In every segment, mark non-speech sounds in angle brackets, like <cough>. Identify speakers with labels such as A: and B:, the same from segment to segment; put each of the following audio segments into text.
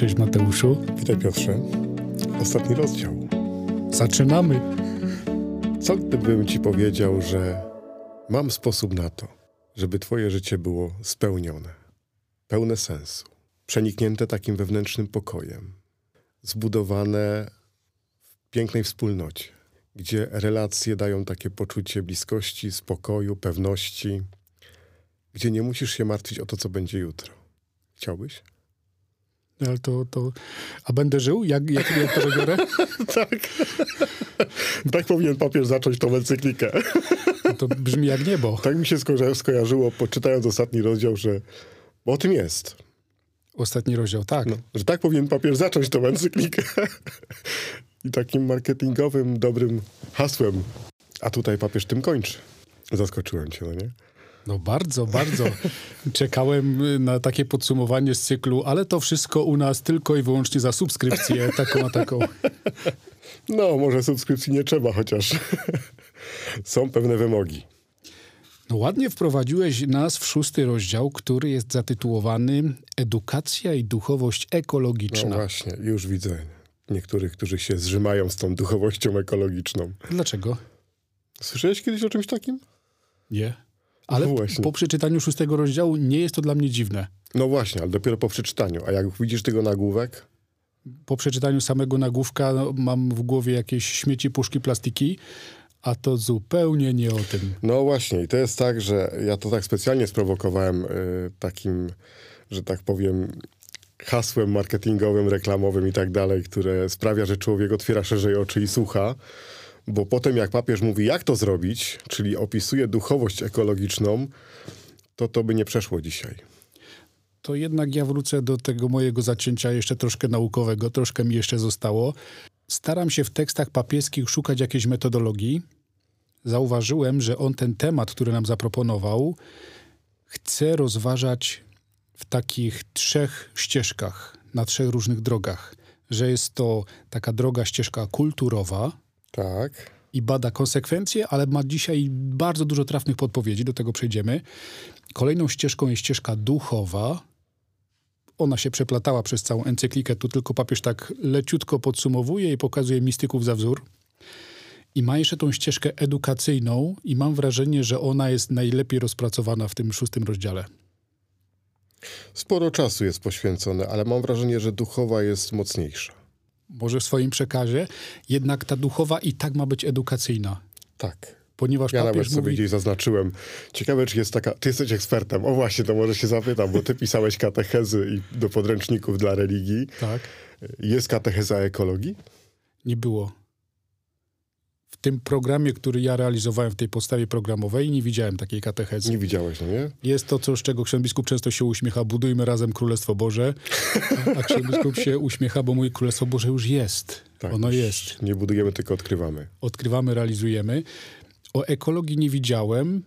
A: Cześć Mateuszu.
B: Witaj Piotrze. Ostatni rozdział.
A: Zaczynamy.
B: Co gdybym ci powiedział, że mam sposób na to, żeby twoje życie było spełnione, pełne sensu, przeniknięte takim wewnętrznym pokojem, zbudowane w pięknej wspólnocie, gdzie relacje dają takie poczucie bliskości, spokoju, pewności, gdzie nie musisz się martwić o to, co będzie jutro. Chciałbyś?
A: Ale to, to... A będę żył? Jak, jak, jak to wybiorę? <laughs>
B: tak. tak powinien papież zacząć tą encyklikę.
A: No to brzmi jak niebo.
B: Tak mi się sko- skojarzyło, poczytając ostatni rozdział, że o tym jest.
A: Ostatni rozdział, tak.
B: No, że tak powinien papież zacząć tą encyklikę. I takim marketingowym, dobrym hasłem. A tutaj papież tym kończy. Zaskoczyłem cię, no nie?
A: No bardzo, bardzo. Czekałem na takie podsumowanie z cyklu, ale to wszystko u nas tylko i wyłącznie za subskrypcję taką a taką.
B: No, może subskrypcji nie trzeba, chociaż <laughs> są pewne wymogi.
A: No ładnie wprowadziłeś nas w szósty rozdział, który jest zatytułowany Edukacja i duchowość ekologiczna.
B: No właśnie, już widzę niektórych, którzy się zrzymają z tą duchowością ekologiczną.
A: Dlaczego?
B: Słyszałeś kiedyś o czymś takim?
A: Nie. Ale
B: No
A: po przeczytaniu szóstego rozdziału nie jest to dla mnie dziwne.
B: No właśnie, ale dopiero po przeczytaniu. A jak widzisz tego nagłówek,
A: Po przeczytaniu samego nagłówka no, mam w głowie jakieś śmieci, puszki, plastiki, a to zupełnie nie o tym.
B: No właśnie, i to jest tak, że ja to tak specjalnie sprowokowałem y, takim, że tak powiem, hasłem marketingowym, reklamowym i tak dalej, które sprawia, że człowiek otwiera szerzej oczy i słucha. Bo potem, jak papież mówi, jak to zrobić, czyli opisuje duchowość ekologiczną, to to by nie przeszło dzisiaj.
A: To jednak ja wrócę do tego mojego zacięcia jeszcze troszkę naukowego, troszkę mi jeszcze zostało. Staram się w tekstach papieskich szukać jakiejś metodologii. Zauważyłem, że on ten temat, który nam zaproponował, chce rozważać w takich trzech ścieżkach, na trzech różnych drogach. Że jest to taka droga ścieżka kulturowa,
B: Tak.
A: i bada konsekwencje, ale ma dzisiaj bardzo dużo trafnych podpowiedzi, do tego przejdziemy. Kolejną ścieżką jest ścieżka duchowa. Ona się przeplatała przez całą encyklikę, tu tylko papież tak leciutko podsumowuje i pokazuje mistyków za wzór. I ma jeszcze tą ścieżkę edukacyjną i mam wrażenie, że ona jest najlepiej rozpracowana w tym szóstym rozdziale.
B: Sporo czasu jest poświęcone, ale mam wrażenie, że duchowa jest mocniejsza.
A: Może w swoim przekazie, jednak ta duchowa i tak ma być edukacyjna,
B: Tak.
A: ponieważ
B: Ja nawet
A: papież
B: sobie
A: mówi...
B: gdzieś zaznaczyłem. Ciekawe, czy jest taka. Ty jesteś ekspertem. O właśnie, to może się zapytam, bo ty pisałeś katechezy i do podręczników dla religii.
A: Tak.
B: Jest katecheza ekologii?
A: Nie było. W tym programie, który ja realizowałem w tej podstawie programowej, nie widziałem takiej katechezy.
B: Nie widziałeś, no nie?
A: Jest to coś, czego ksiądz biskup często się uśmiecha. Budujmy razem Królestwo Boże. A, ksiądz biskup się uśmiecha, bo mój Królestwo Boże już jest. ono
B: już
A: jest.
B: Nie budujemy, tylko odkrywamy.
A: Odkrywamy, realizujemy. O ekologii nie widziałem,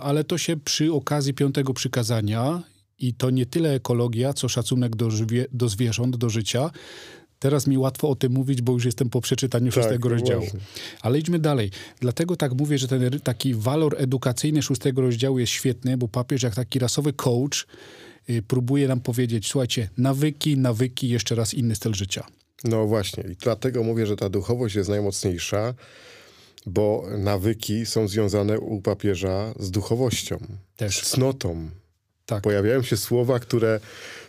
A: ale to się przy okazji piątego przykazania i to nie tyle ekologia, co szacunek do, do zwierząt, do życia. Teraz mi łatwo o tym mówić, bo już jestem po przeczytaniu szóstego
B: no
A: rozdziału.
B: właśnie.
A: Ale idźmy dalej. Dlatego tak mówię, że ten taki walor edukacyjny szóstego rozdziału jest świetny, bo papież jak taki rasowy coach y, próbuje nam powiedzieć, słuchajcie, nawyki, nawyki, jeszcze raz inny styl życia.
B: No właśnie. I dlatego mówię, że ta duchowość jest najmocniejsza, bo nawyki są związane u papieża z duchowością,
A: Też.
B: z cnotą.
A: Tak.
B: Pojawiają się słowa, które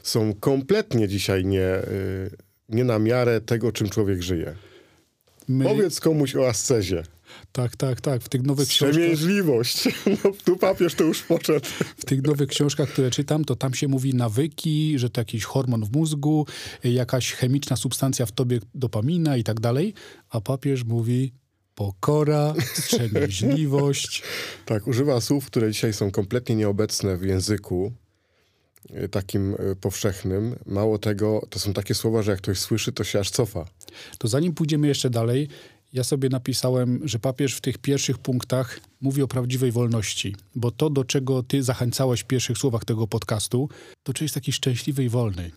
B: są kompletnie dzisiaj nie, y, nie na miarę tego, czym człowiek żyje.
A: My,
B: Powiedz komuś o ascezie.
A: tak, tak, tak. W tych nowych książkach,
B: Wstrzemięźliwość. <laughs> No, tu papież to już poszedł.
A: w tych nowych książkach, które czytam, to tam się mówi nawyki, że to jakiś hormon w mózgu, jakaś chemiczna substancja w tobie, dopamina i tak dalej. A papież mówi pokora, <laughs> wstrzemięźliwość.
B: Tak, używa słów, które dzisiaj są kompletnie nieobecne w języku takim y, powszechnym. Mało tego, to są takie słowa, że jak ktoś słyszy, to się aż cofa.
A: To zanim pójdziemy jeszcze dalej, ja sobie napisałem, że papież w tych pierwszych punktach mówi o prawdziwej wolności, bo to, do czego ty zachęcałeś w pierwszych słowach tego podcastu, to czy jest taki szczęśliwy i wolny.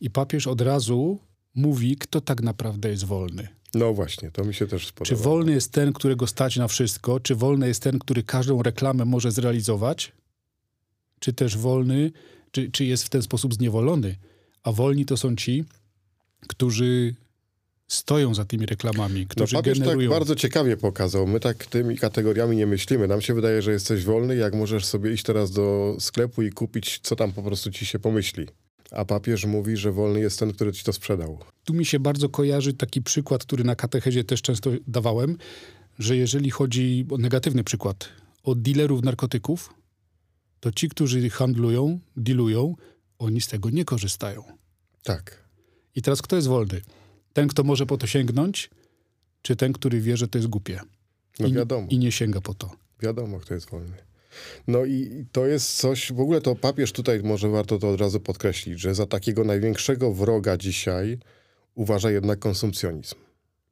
A: I papież od razu mówi, kto tak naprawdę jest wolny.
B: No właśnie, to mi się też
A: Czy
B: spodobało.
A: wolny jest ten, którego stać na wszystko? Czy wolny jest ten, który każdą reklamę może zrealizować? Czy też wolny, czy, czy jest w ten sposób zniewolony? A wolni to są ci, którzy stoją za tymi reklamami, którzy
B: no, papież
A: generują.
B: tak bardzo ciekawie pokazał. My tak tymi kategoriami nie myślimy. Nam się wydaje, że jesteś wolny, jak możesz sobie iść teraz do sklepu i kupić, co tam po prostu ci się pomyśli. A papież mówi, że wolny jest ten, który ci to sprzedał.
A: Tu mi się bardzo kojarzy taki przykład, który na katechezie też często dawałem, że jeżeli chodzi o negatywny przykład, o dealerów narkotyków, to ci, którzy handlują, dealują, oni z tego nie korzystają.
B: Tak.
A: I teraz kto jest wolny? Ten, kto może po to sięgnąć, czy ten, który wie, że to jest głupie?
B: No
A: I,
B: wiadomo.
A: I nie sięga po to.
B: Wiadomo, kto jest wolny. No i to jest coś, w ogóle to papież tutaj, może warto to od razu podkreślić, że za takiego największego wroga dzisiaj uważa jednak konsumpcjonizm.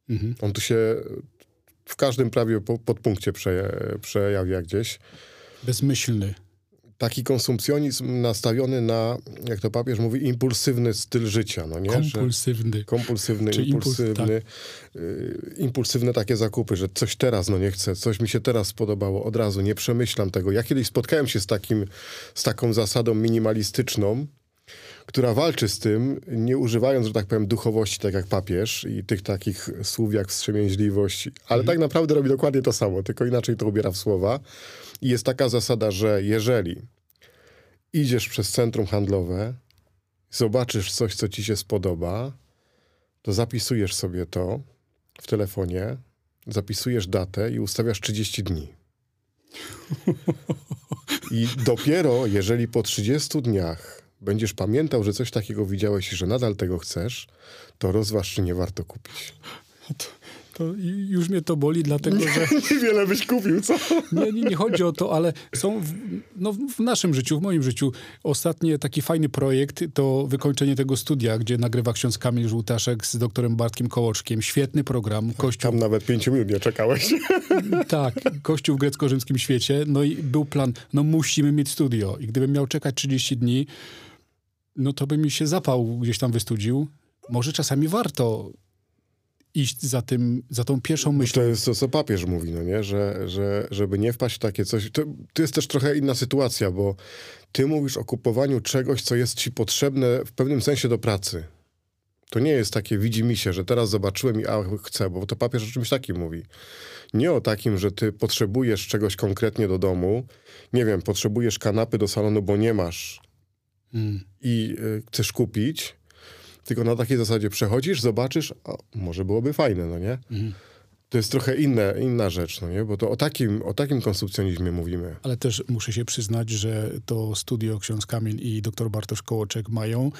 A: Mhm.
B: On tu się w każdym prawie po, podpunkcie przeje, przejawia gdzieś.
A: Bezmyślny.
B: Taki konsumpcjonizm nastawiony na, jak to papież mówi, impulsywny styl życia, no nie?
A: Kompulsywny.
B: Że kompulsywny,
A: Czy impuls-
B: impulsywny, y, impulsywne takie zakupy, że coś teraz, no nie chcę, coś mi się teraz spodobało, od razu, nie przemyślam tego. Ja kiedyś spotkałem się z, takim, z taką zasadą minimalistyczną, która walczy z tym, nie używając, że tak powiem, duchowości, tak jak papież i tych takich słów jak wstrzemięźliwość, ale tak naprawdę robi dokładnie to samo, tylko inaczej to ubiera w słowa. I jest taka zasada, że jeżeli idziesz przez centrum handlowe, zobaczysz coś, co ci się spodoba, to zapisujesz sobie to w telefonie, zapisujesz datę i ustawiasz 30 dni. <laughs> I dopiero jeżeli po 30 dniach będziesz pamiętał, że coś takiego widziałeś i że nadal tego chcesz, to rozważ, czy nie warto kupić.
A: To, to i- już mnie to boli, dlatego że <laughs>
B: Niewiele byś kupił, co?
A: nie, nie, nie chodzi o to, ale są w, no, w naszym życiu, w moim życiu, ostatni taki fajny projekt to wykończenie tego studia, gdzie nagrywa ksiądz Kamil Żółtaszek z doktorem Bartkiem Kołoczkiem. Świetny program, Kościół,
B: Tam nawet pięciu minut nie czekałeś. <laughs>
A: tak, Kościół w grecko-rzymskim świecie. No i był plan, no musimy mieć studio. I gdybym miał czekać 30 dni, no to by mi się zapał gdzieś tam wystudził. Może czasami warto iść za tym, za tą pierwszą myślą.
B: To jest to, co papież mówi, no nie? Że, że żeby nie wpaść w takie coś. To, to jest też trochę inna sytuacja, bo ty mówisz o kupowaniu czegoś, co jest ci potrzebne w pewnym sensie do pracy. To nie jest takie widzi mi się, że teraz zobaczyłem i a, chcę, bo to papież o czymś takim mówi. Nie o takim, że ty potrzebujesz czegoś konkretnie do domu. Nie wiem, potrzebujesz kanapy do salonu, bo nie masz
A: Mm.
B: i y, chcesz kupić, tylko na takiej zasadzie przechodzisz, zobaczysz, a może byłoby fajne, no nie?
A: Mhm.
B: To jest trochę inne, inna rzecz, no nie? Bo to o takim, o takim konsumpcjonizmie mówimy.
A: Ale też muszę się przyznać, że to studio ksiądz Kamil i dr Bartosz Kołoczek mają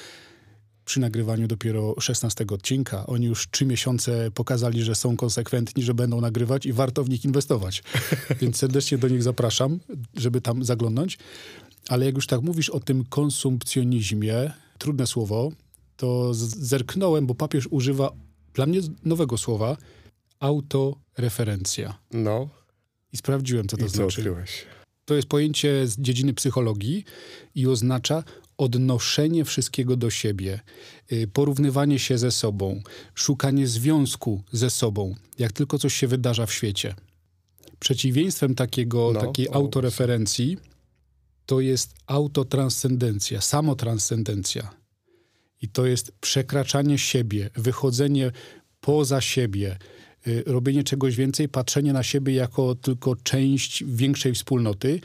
A: przy nagrywaniu dopiero 16 odcinka. Oni już trzy miesiące pokazali, że są konsekwentni, że będą nagrywać i warto w nich inwestować. <laughs> Więc serdecznie do nich zapraszam, żeby tam zaglądnąć. Ale jak już tak mówisz o tym konsumpcjonizmie, trudne słowo, to zerknąłem, bo papież używa dla mnie nowego słowa autoreferencja.
B: No,
A: I sprawdziłem, co to
B: i co
A: znaczy.
B: odkryłeś?
A: To jest pojęcie z dziedziny psychologii i oznacza odnoszenie wszystkiego do siebie, y, porównywanie się ze sobą, szukanie związku ze sobą, jak tylko coś się wydarza w świecie. Przeciwieństwem takiego,
B: No,
A: takiej
B: o,
A: autoreferencji to jest autotranscendencja, samotranscendencja. I to jest przekraczanie siebie, wychodzenie poza siebie, y, robienie czegoś więcej, patrzenie na siebie jako tylko część większej wspólnoty,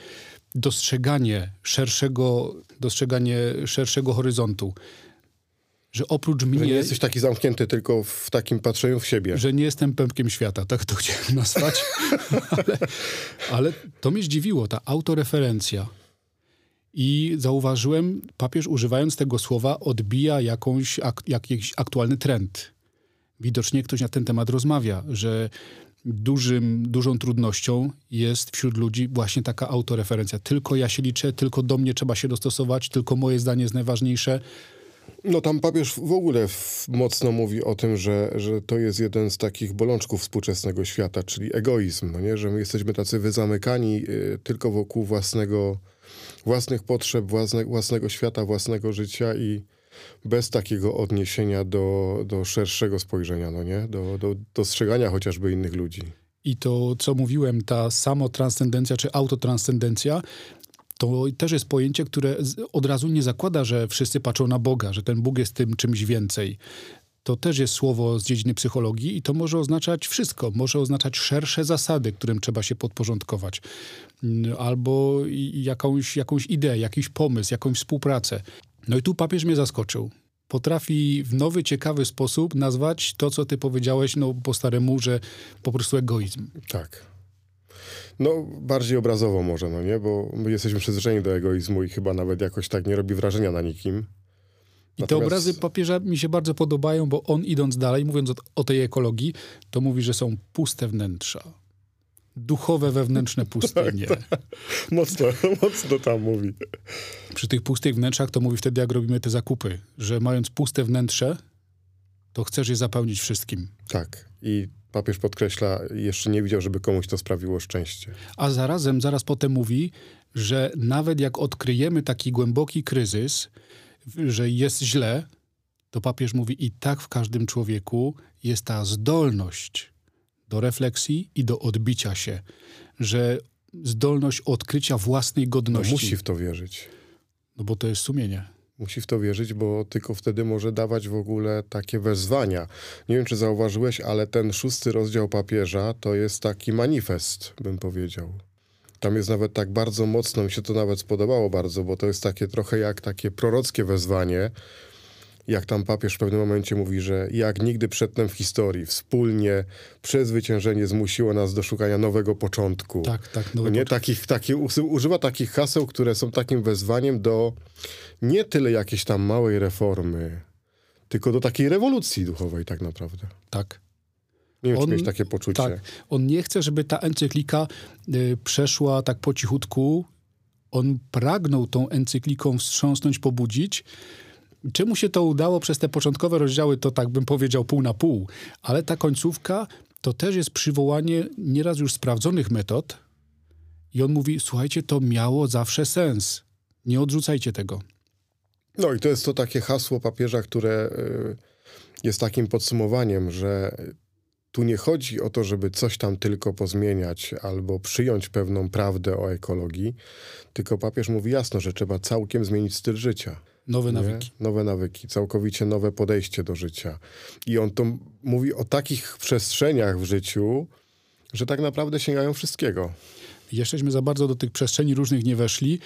A: dostrzeganie szerszego, dostrzeganie szerszego horyzontu. Że oprócz
B: Że
A: mnie,
B: nie jesteś taki zamknięty tylko w takim patrzeniu w siebie.
A: że nie jestem pępkiem świata, tak to chciałem nazwać. <laughs> ale, ale to mnie zdziwiło, ta autoreferencja. I zauważyłem, papież używając tego słowa odbija jakąś, ak, jakiś aktualny trend. Widocznie ktoś na ten temat rozmawia, że dużym, dużą trudnością jest wśród ludzi właśnie taka autoreferencja. Tylko ja się liczę, tylko do mnie trzeba się dostosować, tylko moje zdanie jest najważniejsze.
B: No tam papież w ogóle mocno mówi o tym, że, że to jest jeden z takich bolączków współczesnego świata, czyli egoizm, no nie? że my jesteśmy tacy wyzamykani y, tylko wokół własnego, własnych potrzeb, własne, własnego świata, własnego życia i bez takiego odniesienia do, do szerszego spojrzenia, no nie? Do, do dostrzegania chociażby innych ludzi.
A: I to, co mówiłem, ta samotranscendencja czy autotranscendencja, to też jest pojęcie, które od razu nie zakłada, że wszyscy patrzą na Boga, że ten Bóg jest tym czymś więcej. To też jest słowo z dziedziny psychologii i to może oznaczać wszystko. Może oznaczać szersze zasady, którym trzeba się podporządkować. Mm, albo jakąś, jakąś ideę, jakiś pomysł, jakąś współpracę. No i tu papież mnie zaskoczył. Potrafi w nowy, ciekawy sposób nazwać to, co ty powiedziałeś, no po staremu, że po prostu egoizm.
B: Tak. No, bardziej obrazowo może, no nie? Bo my jesteśmy przyzwyczajeni do egoizmu i chyba nawet jakoś tak nie robi wrażenia na nikim.
A: I Natomiast... te obrazy papieża mi się bardzo podobają, bo on idąc dalej, mówiąc o, o tej ekologii, to mówi, że są puste wnętrza. Duchowe, wewnętrzne pustynie. tak, tak.
B: Mocno, <laughs> mocno tam mówi.
A: Przy tych pustych wnętrzach to mówi wtedy, jak robimy te zakupy, że mając puste wnętrze, to chcesz je zapełnić wszystkim.
B: Tak. I papież podkreśla, jeszcze nie widział, żeby komuś to sprawiło szczęście.
A: A zarazem, zaraz potem mówi, że nawet jak odkryjemy taki głęboki kryzys, że jest źle, to papież mówi, i tak w każdym człowieku jest ta zdolność do refleksji i do odbicia się, że zdolność odkrycia własnej godności.
B: No, musi w to wierzyć.
A: No bo to jest sumienie.
B: Musi w to wierzyć, bo tylko wtedy może dawać w ogóle takie wezwania. Nie wiem, czy zauważyłeś, ale ten szósty rozdział papieża to jest taki manifest, bym powiedział. Tam jest nawet tak bardzo mocno, mi się to nawet spodobało bardzo, bo to jest takie trochę jak takie prorockie wezwanie, jak tam papież w pewnym momencie mówi, że jak nigdy przedtem w historii wspólnie przezwyciężenie zmusiło nas do szukania nowego początku.
A: Tak, tak.
B: Nowy nie takich, taki, używa takich haseł, które są takim wezwaniem do nie tyle jakiejś tam małej reformy, tylko do takiej rewolucji duchowej tak naprawdę.
A: Tak.
B: Nie wiem, on, czy mieć takie poczucie.
A: Tak. On nie chce, żeby ta encyklika y, przeszła tak po cichutku. On pragnął tą encykliką wstrząsnąć, pobudzić, Czemu się to udało przez te początkowe rozdziały, to tak bym powiedział pół na pół, ale ta końcówka to też jest przywołanie nieraz już sprawdzonych metod i on mówi, słuchajcie, to miało zawsze sens. Nie odrzucajcie tego.
B: No i to jest to takie hasło papieża, które y, jest takim podsumowaniem, że tu nie chodzi o to, żeby coś tam tylko pozmieniać albo przyjąć pewną prawdę o ekologii, tylko papież mówi jasno, że trzeba całkiem zmienić styl życia.
A: Nowe nawyki.
B: Nie? Nowe nawyki, całkowicie nowe podejście do życia. I on to mówi o takich przestrzeniach w życiu, że tak naprawdę sięgają wszystkiego.
A: Jeszcześmy za bardzo do tych przestrzeni różnych nie weszli.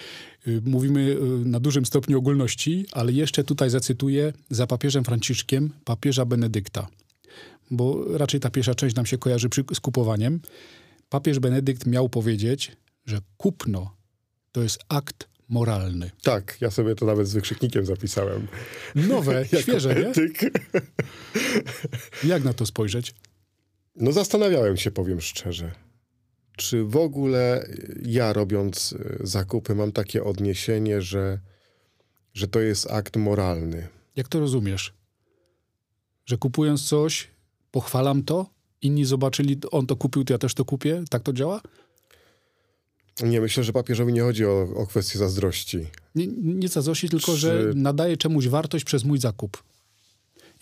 A: Y, mówimy y, na dużym stopniu ogólności, ale jeszcze tutaj zacytuję za papieżem Franciszkiem papieża Benedykta, bo raczej ta pierwsza część nam się kojarzy przy, z kupowaniem. Papież Benedykt miał powiedzieć, że kupno to jest akt moralny.
B: Tak, ja sobie to nawet z wykrzyknikiem zapisałem.
A: Nowe, <laughs> świeże, nie? Jak na to spojrzeć?
B: No zastanawiałem się, powiem szczerze. Czy w ogóle ja robiąc e, zakupy mam takie odniesienie, że, że to jest akt moralny?
A: Jak to rozumiesz? Że kupując coś, pochwalam to, inni zobaczyli, on to kupił, to ja też to kupię? Tak to działa?
B: Nie, myślę, że papieżowi nie chodzi o, o kwestię zazdrości.
A: Nie, nie zazdrości, tylko Czy... że nadaje czemuś wartość przez mój zakup.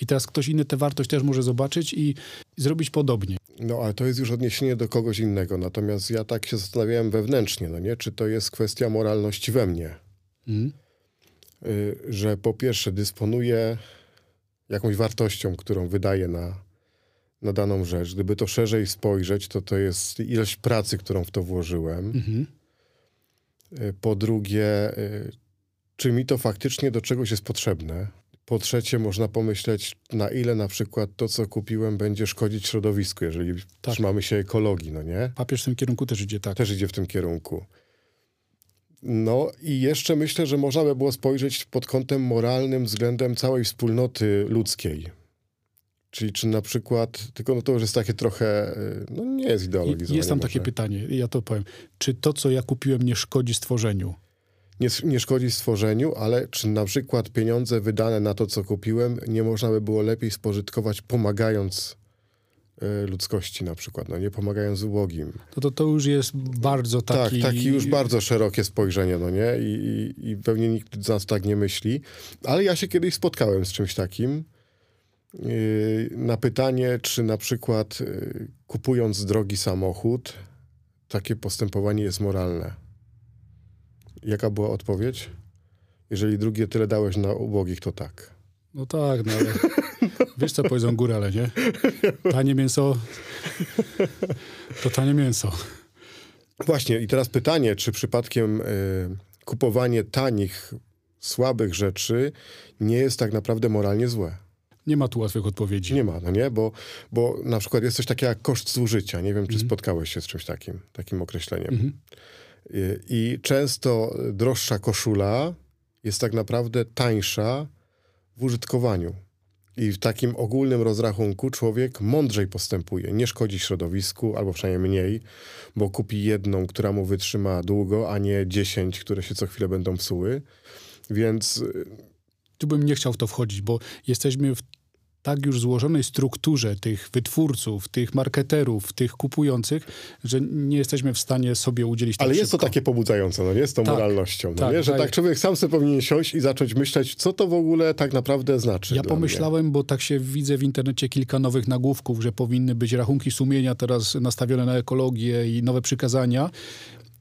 A: I teraz ktoś inny tę wartość też może zobaczyć i, zrobić podobnie.
B: No, ale to jest już odniesienie do kogoś innego. Natomiast ja tak się zastanawiałem wewnętrznie, no nie? Czy to jest kwestia moralności we mnie? Mm. Y, że po pierwsze dysponuję jakąś wartością, którą wydaję na, na daną rzecz. Gdyby to szerzej spojrzeć, to to jest ilość pracy, którą w to włożyłem. Mhm. Y, po drugie, y, czy mi to faktycznie do czegoś jest potrzebne? Po trzecie, można pomyśleć, na ile na przykład to, co kupiłem, będzie szkodzić środowisku, jeżeli tak. trzymamy się ekologii, no nie?
A: Papież w tym kierunku też idzie, tak.
B: Też idzie w tym kierunku. No i jeszcze myślę, że można by było spojrzeć pod kątem moralnym względem całej wspólnoty ludzkiej Czyli czy na przykład, tylko no to już jest takie trochę, y, no nie jest ideologizowanie.
A: Jest tam
B: może.
A: takie pytanie, ja to powiem. Czy to, co ja kupiłem, nie szkodzi stworzeniu?
B: Nie, nie szkodzi stworzeniu, ale czy na przykład pieniądze wydane na to, co kupiłem, nie można by było lepiej spożytkować, pomagając y, ludzkości na przykład, no nie pomagając ubogim.
A: To, to, to już jest bardzo taki...
B: Tak, taki już bardzo szerokie spojrzenie, no nie? I, i, I pewnie nikt z nas tak nie myśli. Ale ja się kiedyś spotkałem z czymś takim, na pytanie, czy na przykład yy, kupując drogi samochód, takie postępowanie jest moralne. Jaka była odpowiedź? Jeżeli drugie tyle dałeś na ubogich, to tak.
A: No tak, no ale... <laughs> Wiesz, co powiedzą górale, nie? Tanie mięso to tanie mięso.
B: Właśnie, i teraz pytanie, czy przypadkiem y, kupowanie tanich, słabych rzeczy nie jest tak naprawdę moralnie złe?
A: Nie ma tu łatwych odpowiedzi.
B: Nie ma, no nie? Bo, bo na przykład jest coś takiego jak koszt zużycia. Nie wiem, czy mm. spotkałeś się z czymś takim, takim określeniem. Mm -hmm. I, I często droższa koszula jest tak naprawdę tańsza w użytkowaniu. I w takim ogólnym rozrachunku człowiek mądrzej postępuje. Nie szkodzi środowisku, albo przynajmniej mniej, bo kupi jedną, która mu wytrzyma długo, a nie dziesięć, które się co chwilę będą psuły. Więc.
A: Tu bym nie chciał w to wchodzić, bo jesteśmy w tak już złożonej strukturze tych wytwórców, tych marketerów, tych kupujących, że nie jesteśmy w stanie sobie udzielić
B: tak Ale jest szybko. to takie pobudzające, no nie? Z tą tak, moralnością, no tak, nie? Że tak. tak człowiek sam sobie powinien siąść i zacząć myśleć, co to w ogóle tak naprawdę znaczy.
A: Ja pomyślałem,
B: mnie.
A: bo tak się widzę w internecie kilka nowych nagłówków, że powinny być rachunki sumienia teraz nastawione na ekologię i nowe przykazania.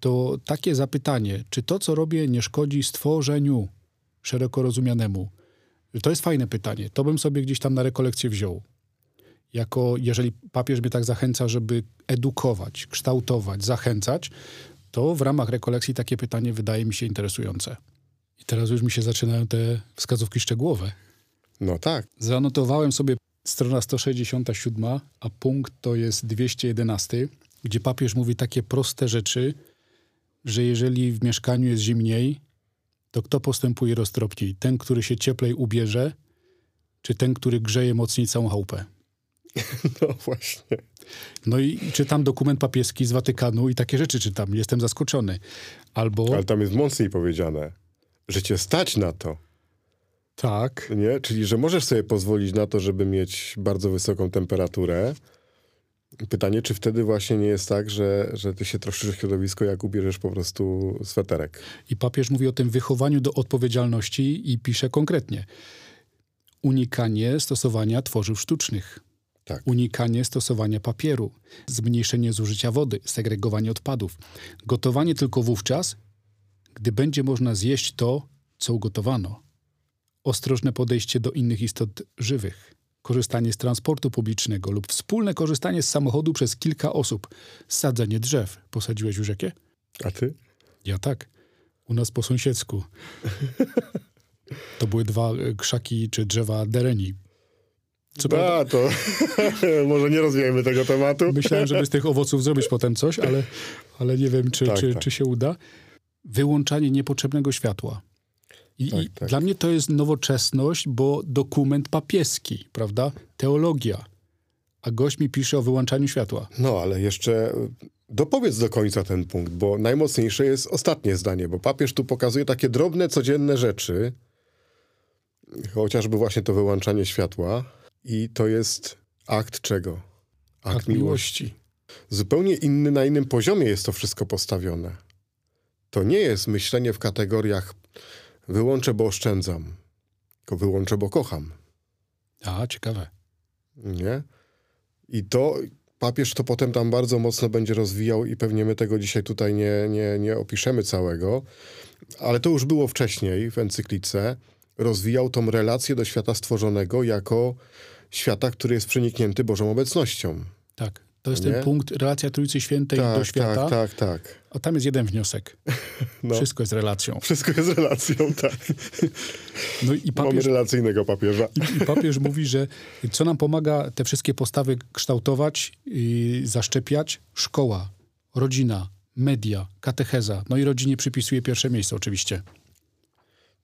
A: To takie zapytanie, czy to, co robię, nie szkodzi stworzeniu szeroko rozumianemu? To jest fajne pytanie. To bym sobie gdzieś tam na rekolekcję wziął. Jako, jeżeli papież mnie tak zachęca, żeby edukować, kształtować, zachęcać, to w ramach rekolekcji takie pytanie wydaje mi się interesujące. I teraz już mi się zaczynają te wskazówki szczegółowe.
B: No tak.
A: Zanotowałem sobie strona 167, a punkt to jest 211, gdzie papież mówi takie proste rzeczy, że jeżeli w mieszkaniu jest zimniej, to kto postępuje roztropniej? Ten, który się cieplej ubierze, czy ten, który grzeje mocniej całą chałupę? <laughs>
B: No właśnie.
A: No i czytam dokument papieski z Watykanu i takie rzeczy czytam. Jestem zaskoczony. Albo...
B: Ale tam jest mocniej powiedziane, że cię stać na to.
A: Tak.
B: Nie? Czyli, że możesz sobie pozwolić na to, żeby mieć bardzo wysoką temperaturę, Pytanie, czy wtedy właśnie nie jest tak, że, że ty się troszczysz środowisko, jak ubierzesz po prostu sweterek.
A: I papież mówi o tym wychowaniu do odpowiedzialności i pisze konkretnie. Unikanie stosowania tworzyw sztucznych. Tak. Unikanie stosowania papieru, zmniejszenie zużycia wody, segregowanie odpadów. Gotowanie tylko wówczas, gdy będzie można zjeść to, co ugotowano. Ostrożne podejście do innych istot żywych korzystanie z transportu publicznego lub wspólne korzystanie z samochodu przez kilka osób. Sadzenie drzew. Posadziłeś już jakie?
B: A ty?
A: Ja tak. U nas po sąsiedzku. To były dwa e, krzaki czy drzewa dereni.
B: Co A, to <laughs> może nie rozwijajmy tego tematu.
A: Myślałem, żeby z tych owoców zrobić potem coś, ale, ale nie wiem, czy, tak, czy, tak. czy się uda. Wyłączanie niepotrzebnego światła. I, tak, tak. dla mnie to jest nowoczesność, bo dokument papieski, prawda? Teologia. A gość mi pisze o wyłączaniu światła.
B: No, ale jeszcze dopowiedz do końca ten punkt, bo najmocniejsze jest ostatnie zdanie, bo papież tu pokazuje takie drobne, codzienne rzeczy, chociażby właśnie to wyłączanie światła i to jest akt czego?
A: Akt, akt miłości. miłości.
B: Zupełnie inny, na innym poziomie jest to wszystko postawione. To nie jest myślenie w kategoriach Wyłączę, bo oszczędzam. Tylko wyłączę, bo kocham.
A: A, ciekawe.
B: Nie? I to papież to potem tam bardzo mocno będzie rozwijał i pewnie my tego dzisiaj tutaj nie, nie, nie opiszemy całego, ale to już było wcześniej w encyklice. Rozwijał tą relację do świata stworzonego jako świata, który jest przeniknięty Bożą obecnością.
A: Tak. To jest nie? ten punkt, relacja Trójcy Świętej
B: tak,
A: do świata.
B: Tak, tak, tak.
A: A tam jest jeden wniosek. <laughs> No. Wszystko jest relacją.
B: Wszystko jest relacją, tak. No i papież, Mamy relacyjnego papieża.
A: I, I, papież mówi, że co nam pomaga te wszystkie postawy kształtować i zaszczepiać? Szkoła, rodzina, media, katecheza. No i rodzinie przypisuje pierwsze miejsce oczywiście.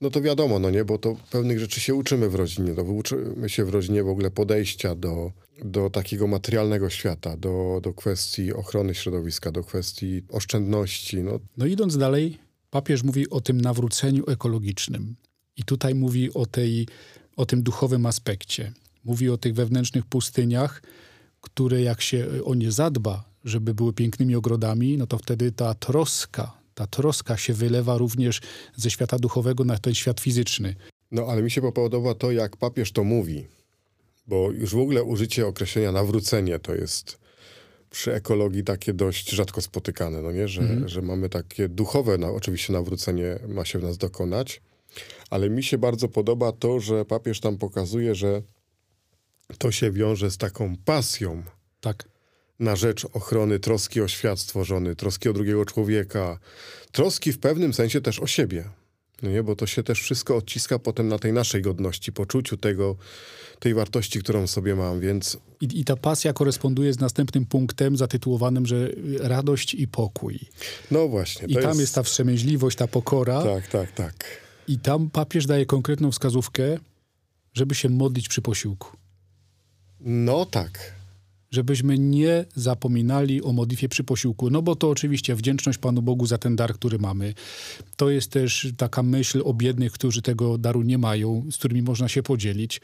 B: No to wiadomo, no nie, bo to pewnych rzeczy się uczymy w rodzinie. No, uczymy się w rodzinie w ogóle podejścia do, do takiego materialnego świata, do, do kwestii ochrony środowiska, do kwestii oszczędności. No.
A: no idąc dalej, papież mówi o tym nawróceniu ekologicznym. I tutaj mówi o, tej, o tym duchowym aspekcie. Mówi o tych wewnętrznych pustyniach, które jak się o nie zadba, żeby były pięknymi ogrodami, no to wtedy ta troska ta troska się wylewa również ze świata duchowego na ten świat fizyczny.
B: No ale mi się podoba to, jak papież to mówi, bo już w ogóle użycie określenia nawrócenie to jest przy ekologii takie dość rzadko spotykane, no nie? Że, mhm. że mamy takie duchowe, no, oczywiście nawrócenie ma się w nas dokonać, ale mi się bardzo podoba to, że papież tam pokazuje, że to się wiąże z taką pasją
A: Tak.
B: Na rzecz ochrony, troski o świat stworzony, troski o drugiego człowieka, troski w pewnym sensie też o siebie. No nie, bo to się też wszystko odciska potem na tej naszej godności, poczuciu tego, tej wartości, którą sobie mam, więc
A: I, I ta pasja koresponduje z następnym punktem zatytułowanym, że radość i pokój.
B: no właśnie.
A: I tam jest... ta wstrzemięźliwość, ta pokora.
B: Tak, tak, tak.
A: I tam papież daje konkretną wskazówkę, żeby się modlić przy posiłku.
B: No tak.
A: Żebyśmy nie zapominali o modlitwie przy posiłku. No bo to oczywiście wdzięczność Panu Bogu za ten dar, który mamy. To jest też taka myśl o biednych, którzy tego daru nie mają, z którymi można się podzielić.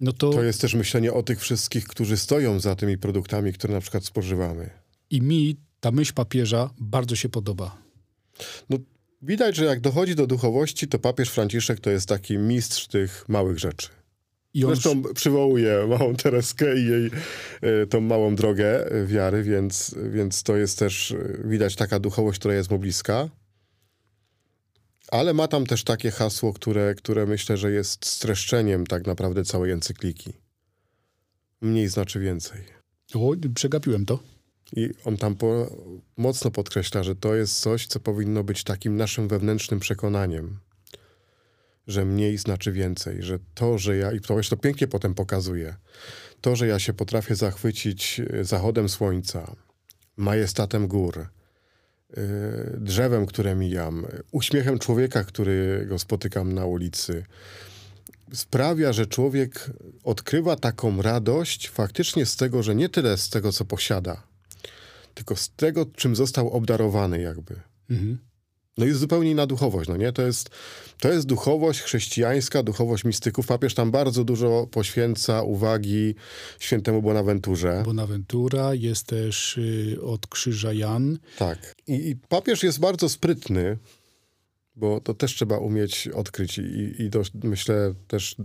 A: No to,
B: To jest też myślenie o tych wszystkich, którzy stoją za tymi produktami, które na przykład spożywamy.
A: i mi ta myśl papieża bardzo się podoba.
B: No, widać, że jak dochodzi do duchowości, to papież Franciszek to jest taki mistrz tych małych rzeczy.
A: I on
B: Zresztą przywołuje małą Tereskę i jej e, tą małą drogę wiary, więc, więc to jest też e, widać taka duchowość, która jest mu bliska. Ale ma tam też takie hasło, które, które myślę, że jest streszczeniem tak naprawdę całej encykliki. Mniej znaczy więcej.
A: O, przegapiłem to.
B: I on tam po, mocno podkreśla, że to jest coś, co powinno być takim naszym wewnętrznym przekonaniem, że mniej znaczy więcej, że to, że ja, i to to pięknie potem pokazuje, to, że ja się potrafię zachwycić e, zachodem słońca, majestatem gór, e, drzewem, które mijam, uśmiechem człowieka, którego spotykam na ulicy, sprawia, że człowiek odkrywa taką radość faktycznie z tego, że nie tyle z tego, co posiada, tylko z tego, czym został obdarowany jakby.
A: Mhm.
B: No jest zupełnie inna duchowość, no nie? To jest, to jest duchowość chrześcijańska, duchowość mistyków. Papież tam bardzo dużo poświęca uwagi świętemu Bonaventurze.
A: Bonaventura, jest też y, od krzyża Jan.
B: Tak. I, I papież jest bardzo sprytny, bo to też trzeba umieć odkryć i, i dość, myślę też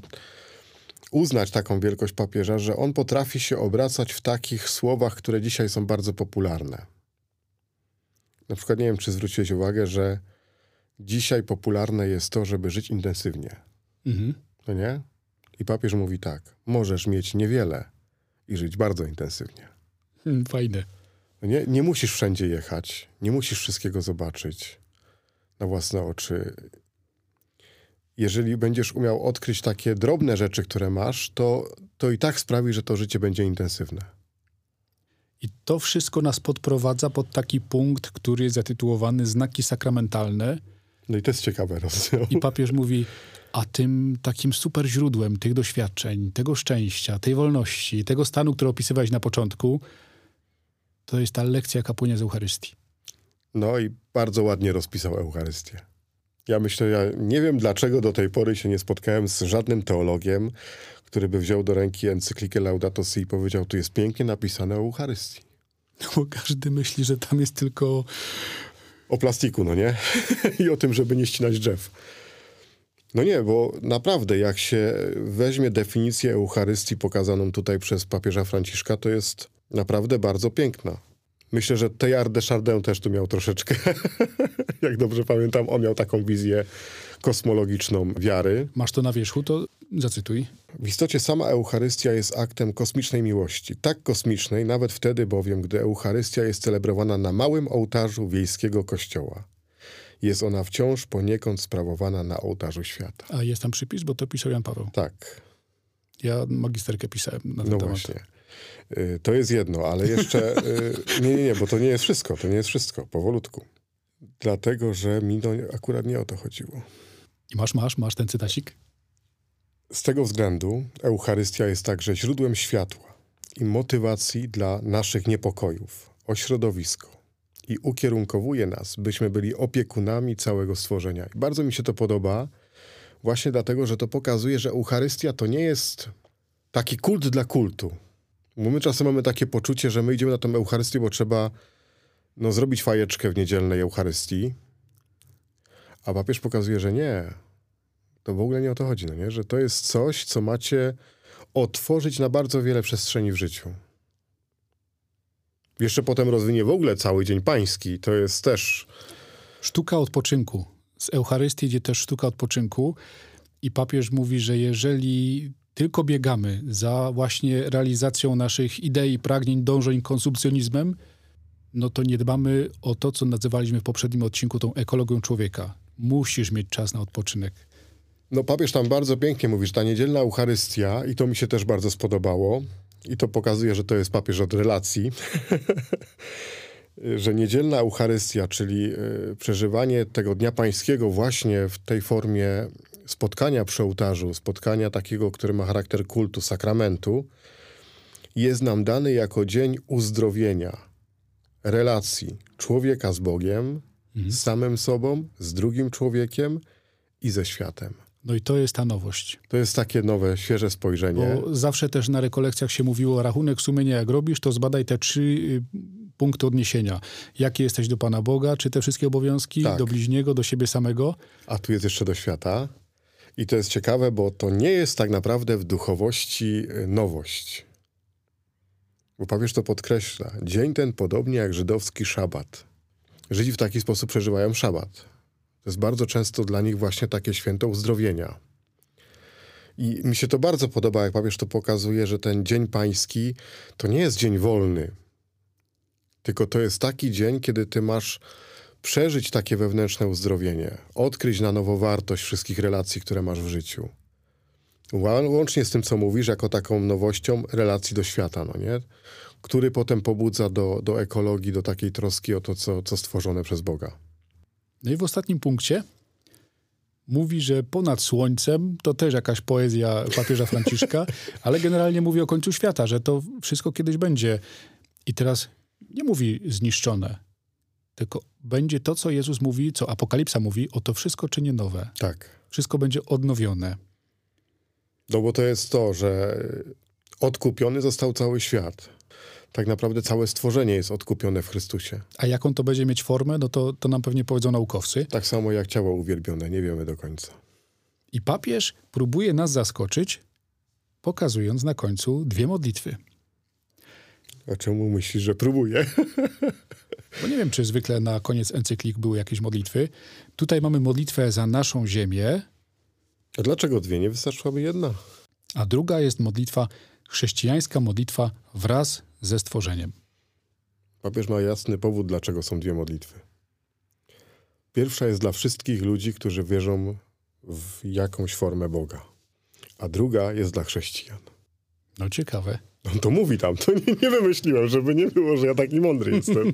B: uznać taką wielkość papieża, że on potrafi się obracać w takich słowach, które dzisiaj są bardzo popularne. Na przykład nie wiem, czy zwróciłeś uwagę, że dzisiaj popularne jest to, żeby żyć intensywnie.
A: Mhm.
B: No nie? I papież mówi tak, możesz mieć niewiele i żyć bardzo intensywnie.
A: Hmm, Fajne.
B: No Nie, nie musisz wszędzie jechać, nie musisz wszystkiego zobaczyć na własne oczy. Jeżeli będziesz umiał odkryć takie drobne rzeczy, które masz, to, to i tak sprawi, że to życie będzie intensywne.
A: I to wszystko nas podprowadza pod taki punkt, który jest zatytułowany Znaki sakramentalne.
B: No i to jest ciekawe rozdział.
A: I papież mówi, a tym takim super źródłem tych doświadczeń, tego szczęścia, tej wolności, tego stanu, który opisywałeś na początku, to jest ta lekcja, jaka płynie z Eucharystii.
B: No i bardzo ładnie rozpisał Eucharystię. Ja myślę, ja nie wiem dlaczego do tej pory się nie spotkałem z żadnym teologiem, który by wziął do ręki encyklikę Laudato Si i powiedział, tu jest pięknie napisane o Eucharystii.
A: Bo każdy myśli, że tam jest tylko
B: O plastiku, no nie? <laughs> I o tym, żeby nie ścinać drzew. No nie, bo naprawdę, jak się weźmie definicję Eucharystii pokazaną tutaj przez papieża Franciszka, to jest naprawdę bardzo piękna. Myślę, że Teilhard de Chardin też tu miał troszeczkę, <laughs> jak dobrze pamiętam, on miał taką wizję kosmologiczną wiary.
A: Masz to na wierzchu, to zacytuj.
B: W istocie sama Eucharystia jest aktem kosmicznej miłości. Tak kosmicznej, nawet wtedy bowiem, gdy Eucharystia jest celebrowana na małym ołtarzu wiejskiego kościoła. Jest ona wciąż poniekąd sprawowana na ołtarzu świata.
A: A jest tam przypis, bo to pisał Jan Paweł.
B: Tak,
A: Ja magisterkę pisałem na ten
B: no
A: temat.
B: właśnie. Y, To jest jedno, ale jeszcze... y, <laughs> Nie, nie, nie, bo to nie jest wszystko, to nie jest wszystko, powolutku. Dlatego, że mi no, akurat nie o to chodziło.
A: I masz, masz, masz ten cytacik?
B: Z tego względu Eucharystia jest także źródłem światła i motywacji dla naszych niepokojów o środowisko i ukierunkowuje nas, byśmy byli opiekunami całego stworzenia. I bardzo mi się to podoba, właśnie dlatego, że to pokazuje, że Eucharystia to nie jest taki kult dla kultu. Bo my czasem mamy takie poczucie, że my idziemy na tę Eucharystię, bo trzeba no, zrobić fajeczkę w niedzielnej Eucharystii, a papież pokazuje, że nie. To w ogóle nie o to chodzi, no nie? że to jest coś, co macie otworzyć na bardzo wiele przestrzeni w życiu. Jeszcze potem rozwinie w ogóle cały Dzień Pański. To jest też...
A: Sztuka odpoczynku. Z Eucharystii idzie też sztuka odpoczynku. I papież mówi, że jeżeli tylko biegamy za właśnie realizacją naszych idei, pragnień, dążeń, konsumpcjonizmem, no to nie dbamy o to, co nazywaliśmy w poprzednim odcinku tą ekologią człowieka. Musisz mieć czas na odpoczynek.
B: No papież tam bardzo pięknie mówi, że ta niedzielna Eucharystia, i to mi się też bardzo spodobało, i to pokazuje, że to jest papież od relacji, <laughs> że niedzielna Eucharystia, czyli y, przeżywanie tego Dnia Pańskiego właśnie w tej formie spotkania przy ołtarzu, spotkania takiego, który ma charakter kultu, sakramentu, jest nam dany jako dzień uzdrowienia, relacji człowieka z Bogiem, mhm. z samym sobą, z drugim człowiekiem i ze światem.
A: No i to jest ta nowość.
B: To jest takie nowe, świeże spojrzenie.
A: Bo zawsze też na rekolekcjach się mówiło, rachunek sumienia jak robisz, to zbadaj te trzy y, punkty odniesienia. Jakie jesteś do Pana Boga, czy te wszystkie obowiązki, tak. do bliźniego, do siebie samego.
B: A tu jest jeszcze do świata. I to jest ciekawe, bo to nie jest tak naprawdę w duchowości y, nowość. Bo papież to podkreśla. Dzień ten podobnie jak żydowski szabat. Żydzi w taki sposób przeżywają szabat. To jest bardzo często dla nich właśnie takie święto uzdrowienia. I mi się to bardzo podoba, jak papież to pokazuje, że ten dzień pański to nie jest dzień wolny, tylko to jest taki dzień, kiedy ty masz przeżyć takie wewnętrzne uzdrowienie, odkryć na nowo wartość wszystkich relacji, które masz w życiu. Łącznie z tym, co mówisz, jako taką nowością relacji do świata, no nie? Który potem pobudza do, do ekologii, do takiej troski o to, co, co stworzone przez Boga.
A: No i w ostatnim punkcie mówi, że ponad słońcem to też jakaś poezja papieża Franciszka, <laughs> ale generalnie mówi o końcu świata, że to wszystko kiedyś będzie. I teraz nie mówi zniszczone, tylko będzie to, co Jezus mówi, co Apokalipsa mówi, o to wszystko czynię nowe.
B: Tak.
A: Wszystko będzie odnowione.
B: No bo to jest to, że odkupiony został cały świat tak naprawdę całe stworzenie jest odkupione w Chrystusie.
A: A jaką to będzie mieć formę, no to, to nam pewnie powiedzą naukowcy.
B: Tak samo jak ciało uwielbione, nie wiemy do końca.
A: I papież próbuje nas zaskoczyć, pokazując na końcu dwie modlitwy.
B: A czemu myślisz, że próbuje? <laughs>
A: Bo nie wiem, czy zwykle na koniec encyklik były jakieś modlitwy. Tutaj mamy modlitwę za naszą ziemię.
B: A dlaczego dwie? Nie wystarczyłaby jedna?
A: A druga jest modlitwa, chrześcijańska modlitwa wraz ze stworzeniem.
B: Papież ma jasny powód, dlaczego są dwie modlitwy. Pierwsza jest dla wszystkich ludzi, którzy wierzą w jakąś formę Boga, a druga jest dla chrześcijan.
A: No ciekawe.
B: On to mówi tam, to nie, nie wymyśliłem, żeby nie było, że ja taki mądry jestem. <laughs>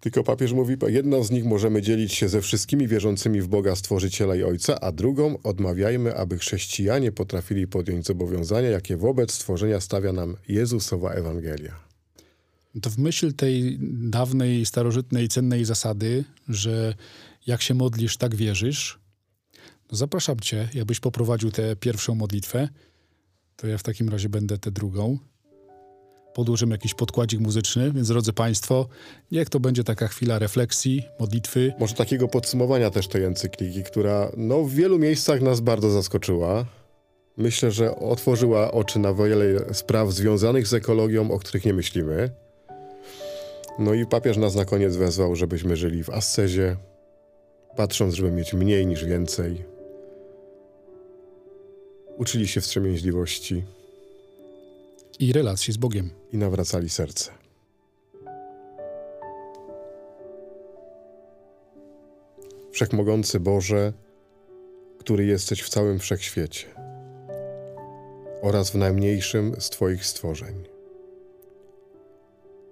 B: Tylko papież mówi, jedną z nich możemy dzielić się ze wszystkimi wierzącymi w Boga Stworzyciela i Ojca, a drugą odmawiajmy, aby chrześcijanie potrafili podjąć zobowiązania, jakie wobec stworzenia stawia nam Jezusowa Ewangelia.
A: To w myśl tej dawnej, starożytnej, cennej zasady, że jak się modlisz, tak wierzysz, no zapraszam cię, jakbyś poprowadził tę pierwszą modlitwę, to ja w takim razie będę tę drugą podłożymy jakiś podkładzik muzyczny, więc drodzy Państwo, niech to będzie taka chwila refleksji, modlitwy.
B: Może takiego podsumowania też tej encykliki, która no, w wielu miejscach nas bardzo zaskoczyła. Myślę, że otworzyła oczy na wiele spraw związanych z ekologią, o których nie myślimy. No i papież nas na koniec wezwał, żebyśmy żyli w ascezie, patrząc, żeby mieć mniej niż więcej. Uczyli się wstrzemięźliwości
A: i relacji z Bogiem.
B: I nawracali serce. Wszechmogący Boże, który jesteś w całym wszechświecie oraz w najmniejszym z Twoich stworzeń.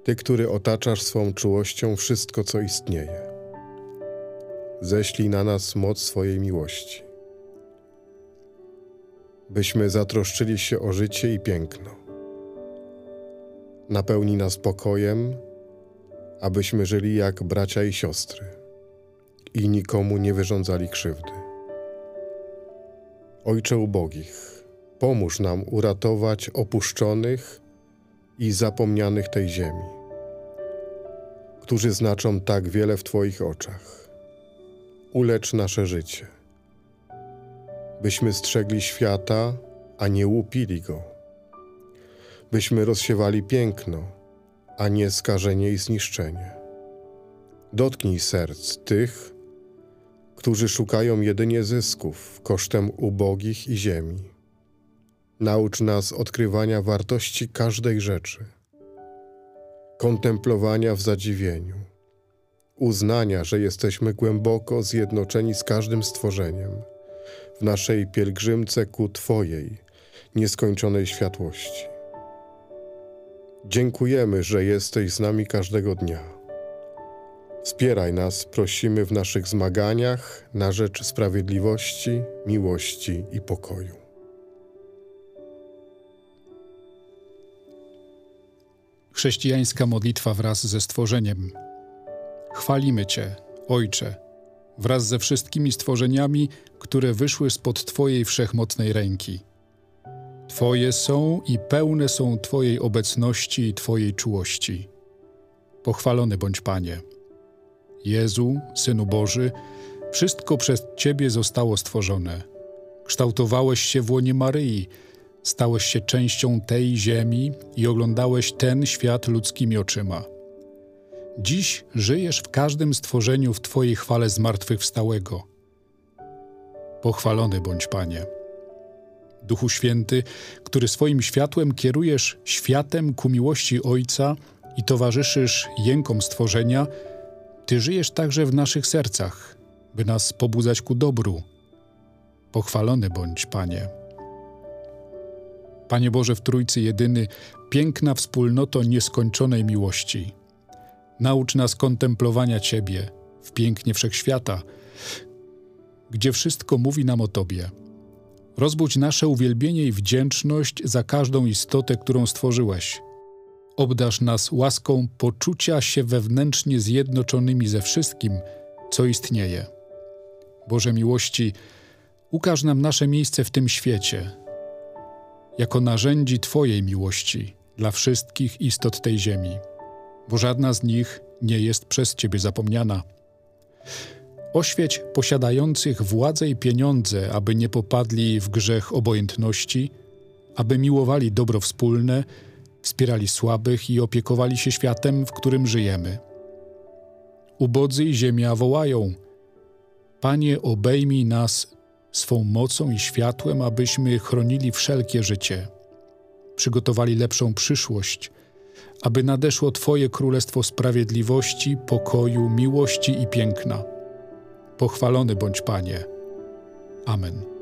B: Ty, który otaczasz swą czułością wszystko, co istnieje. Ześlij na nas moc swojej miłości, byśmy zatroszczyli się o życie i piękno napełni nas pokojem, abyśmy żyli jak bracia i siostry i nikomu nie wyrządzali krzywdy. Ojcze ubogich, pomóż nam uratować opuszczonych i zapomnianych tej ziemi, którzy znaczą tak wiele w Twoich oczach. Ulecz nasze życie, byśmy strzegli świata, a nie łupili go byśmy rozsiewali piękno, a nie skażenie i zniszczenie. Dotknij serc tych, którzy szukają jedynie zysków kosztem ubogich i ziemi. Naucz nas odkrywania wartości każdej rzeczy, kontemplowania w zadziwieniu, uznania, że jesteśmy głęboko zjednoczeni z każdym stworzeniem w naszej pielgrzymce ku Twojej nieskończonej światłości. Dziękujemy, że jesteś z nami każdego dnia. Wspieraj nas, prosimy, w naszych zmaganiach na rzecz sprawiedliwości, miłości i pokoju.
A: Chrześcijańska modlitwa wraz ze stworzeniem. Chwalimy Cię, Ojcze, wraz ze wszystkimi stworzeniami, które wyszły spod Twojej wszechmocnej ręki. Twoje są i pełne są Twojej obecności i Twojej czułości. Pochwalony bądź Panie. Jezu, Synu Boży, wszystko przez Ciebie zostało stworzone. Kształtowałeś się w łonie Maryi, stałeś się częścią tej ziemi i oglądałeś ten świat ludzkimi oczyma. Dziś żyjesz w każdym stworzeniu w Twojej chwale zmartwychwstałego. Pochwalony bądź Panie. Duchu Święty, który swoim światłem kierujesz światem ku miłości Ojca i towarzyszysz jękom stworzenia, Ty żyjesz także w naszych sercach, by nas pobudzać ku dobru. Pochwalony bądź, Panie. Panie Boże w Trójcy Jedyny, piękna wspólnoto nieskończonej miłości. Naucz nas kontemplowania Ciebie w pięknie wszechświata, gdzie wszystko mówi nam o Tobie. Rozbudź nasze uwielbienie i wdzięczność za każdą istotę, którą stworzyłeś. Obdasz nas łaską poczucia się wewnętrznie zjednoczonymi ze wszystkim, co istnieje. Boże miłości, ukaż nam nasze miejsce w tym świecie, jako narzędzi Twojej miłości dla wszystkich istot tej ziemi, bo żadna z nich nie jest przez Ciebie zapomniana. Oświeć posiadających władzę i pieniądze, aby nie popadli w grzech obojętności, aby miłowali dobro wspólne, wspierali słabych i opiekowali się światem, w którym żyjemy. Ubodzy i ziemia wołają: Panie, obejmij nas swą mocą i światłem, abyśmy chronili wszelkie życie, przygotowali lepszą przyszłość, aby nadeszło Twoje królestwo sprawiedliwości, pokoju, miłości i piękna. Pochwalony bądź Panie. Amen.